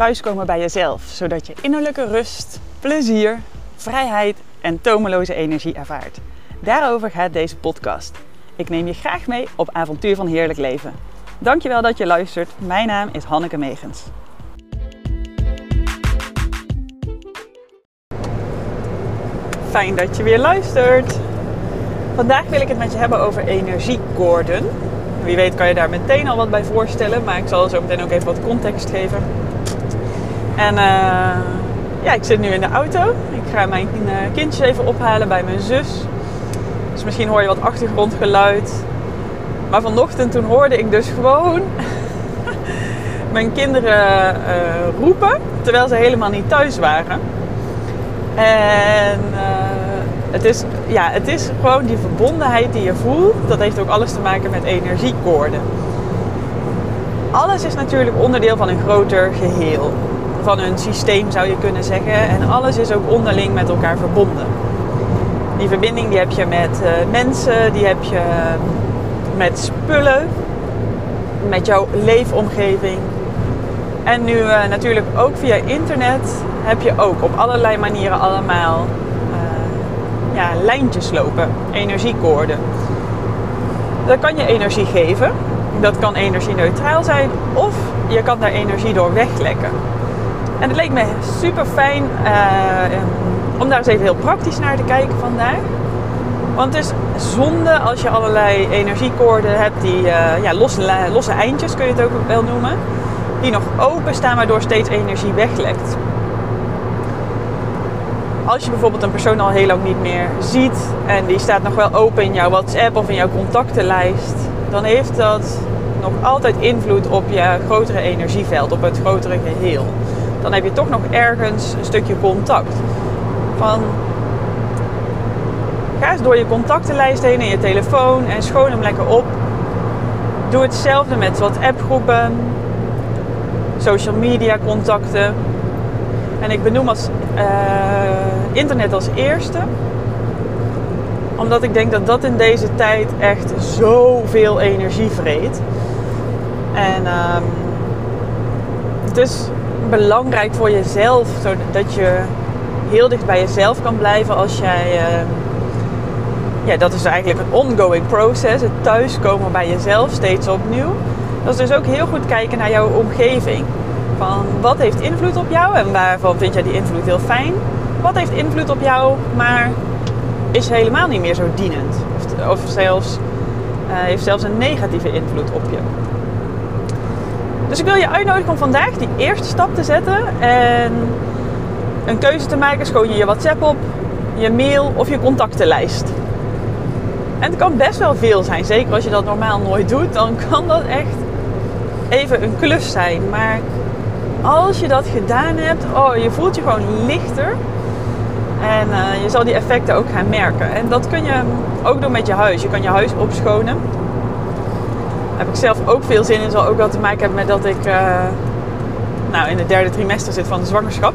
Thuiskomen bij jezelf, zodat je innerlijke rust, plezier, vrijheid en tomeloze energie ervaart. Daarover gaat deze podcast. Ik neem je graag mee op avontuur van heerlijk leven. Dankjewel dat je luistert. Mijn naam is Hanneke Megens. Fijn dat je weer luistert. Vandaag wil ik het met je hebben over energiekoorden. Wie weet kan je daar meteen al wat bij voorstellen, maar ik zal zo meteen ook even wat context geven. En uh, ja, ik zit nu in de auto. Ik ga mijn uh, kindjes even ophalen bij mijn zus. Dus misschien hoor je wat achtergrondgeluid. Maar vanochtend toen hoorde ik dus gewoon mijn kinderen uh, roepen terwijl ze helemaal niet thuis waren. En het, is, ja, het is gewoon die verbondenheid die je voelt. Dat heeft ook alles te maken met energiekoorden. Alles is natuurlijk onderdeel van een groter geheel. Van een systeem zou je kunnen zeggen. En alles is ook onderling met elkaar verbonden. Die verbinding die heb je met uh, mensen, die heb je met spullen, met jouw leefomgeving. En nu uh, natuurlijk ook via internet heb je ook op allerlei manieren allemaal uh, ja, lijntjes lopen, energiekoorden. Dat kan je energie geven, dat kan energie-neutraal zijn, of je kan daar energie door weglekken. En het leek me super fijn uh, om daar eens even heel praktisch naar te kijken vandaag. Want het is zonde als je allerlei energiekoorden hebt die uh, ja, losse, losse eindjes kun je het ook wel noemen. Die nog open staan waardoor steeds energie weglekt. Als je bijvoorbeeld een persoon al heel lang niet meer ziet en die staat nog wel open in jouw WhatsApp of in jouw contactenlijst, dan heeft dat nog altijd invloed op je grotere energieveld, op het grotere geheel. Dan heb je toch nog ergens een stukje contact. Van Ga eens door je contactenlijst heen in je telefoon en schoon hem lekker op. Doe hetzelfde met WhatsApp-groepen, social media contacten. En ik benoem als, uh, internet als eerste, omdat ik denk dat dat in deze tijd echt zoveel energie vreet. En um, is belangrijk voor jezelf, zodat je heel dicht bij jezelf kan blijven als jij. Uh, ja, dat is eigenlijk een ongoing process. Het thuiskomen bij jezelf steeds opnieuw. Dat is dus ook heel goed kijken naar jouw omgeving. Van wat heeft invloed op jou en waarvan vind jij die invloed heel fijn? Wat heeft invloed op jou, maar is helemaal niet meer zo dienend? Of, of zelfs, uh, heeft zelfs een negatieve invloed op je. Dus ik wil je uitnodigen om vandaag die eerste stap te zetten en een keuze te maken. Schoon je je WhatsApp op, je mail of je contactenlijst. En het kan best wel veel zijn. Zeker als je dat normaal nooit doet, dan kan dat echt even een klus zijn. Maar als je dat gedaan hebt, oh, je voelt je gewoon lichter. En uh, je zal die effecten ook gaan merken. En dat kun je ook doen met je huis. Je kan je huis opschonen. Heb ik zelf ook veel zin in. Zal ook wel te maken hebben met dat ik uh, nou, in het derde trimester zit van de zwangerschap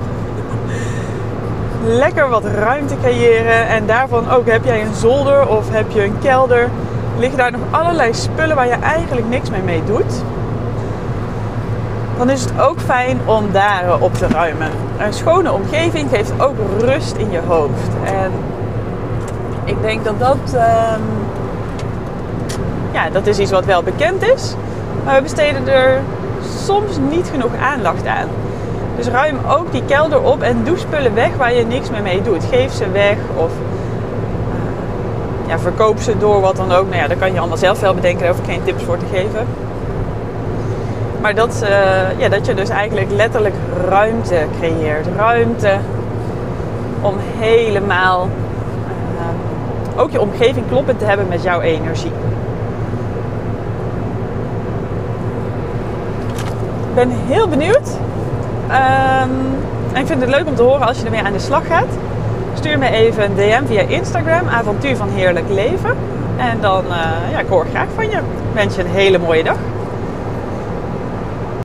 lekker wat ruimte creëren. En daarvan ook heb jij een zolder of heb je een kelder. Liggen daar nog allerlei spullen waar je eigenlijk niks mee mee doet. Dan is het ook fijn om daar op te ruimen. Een schone omgeving geeft ook rust in je hoofd. En ik denk dat dat, um, ja, dat is iets wat wel bekend is. Maar we besteden er soms niet genoeg aandacht aan. Dus ruim ook die kelder op en doe spullen weg waar je niks meer mee doet. Geef ze weg of uh, ja, verkoop ze door, wat dan ook. Nou ja, kan je allemaal zelf wel bedenken, daar hoef ik geen tips voor te geven. Maar dat, uh, ja, dat je dus eigenlijk letterlijk ruimte creëert. Ruimte om helemaal uh, ook je omgeving kloppend te hebben met jouw energie. Ik ben heel benieuwd Um, en ik vind het leuk om te horen als je ermee aan de slag gaat. Stuur me even een DM via Instagram, avontuur van heerlijk leven. En dan, uh, ja, ik hoor graag van je. Ik wens je een hele mooie dag.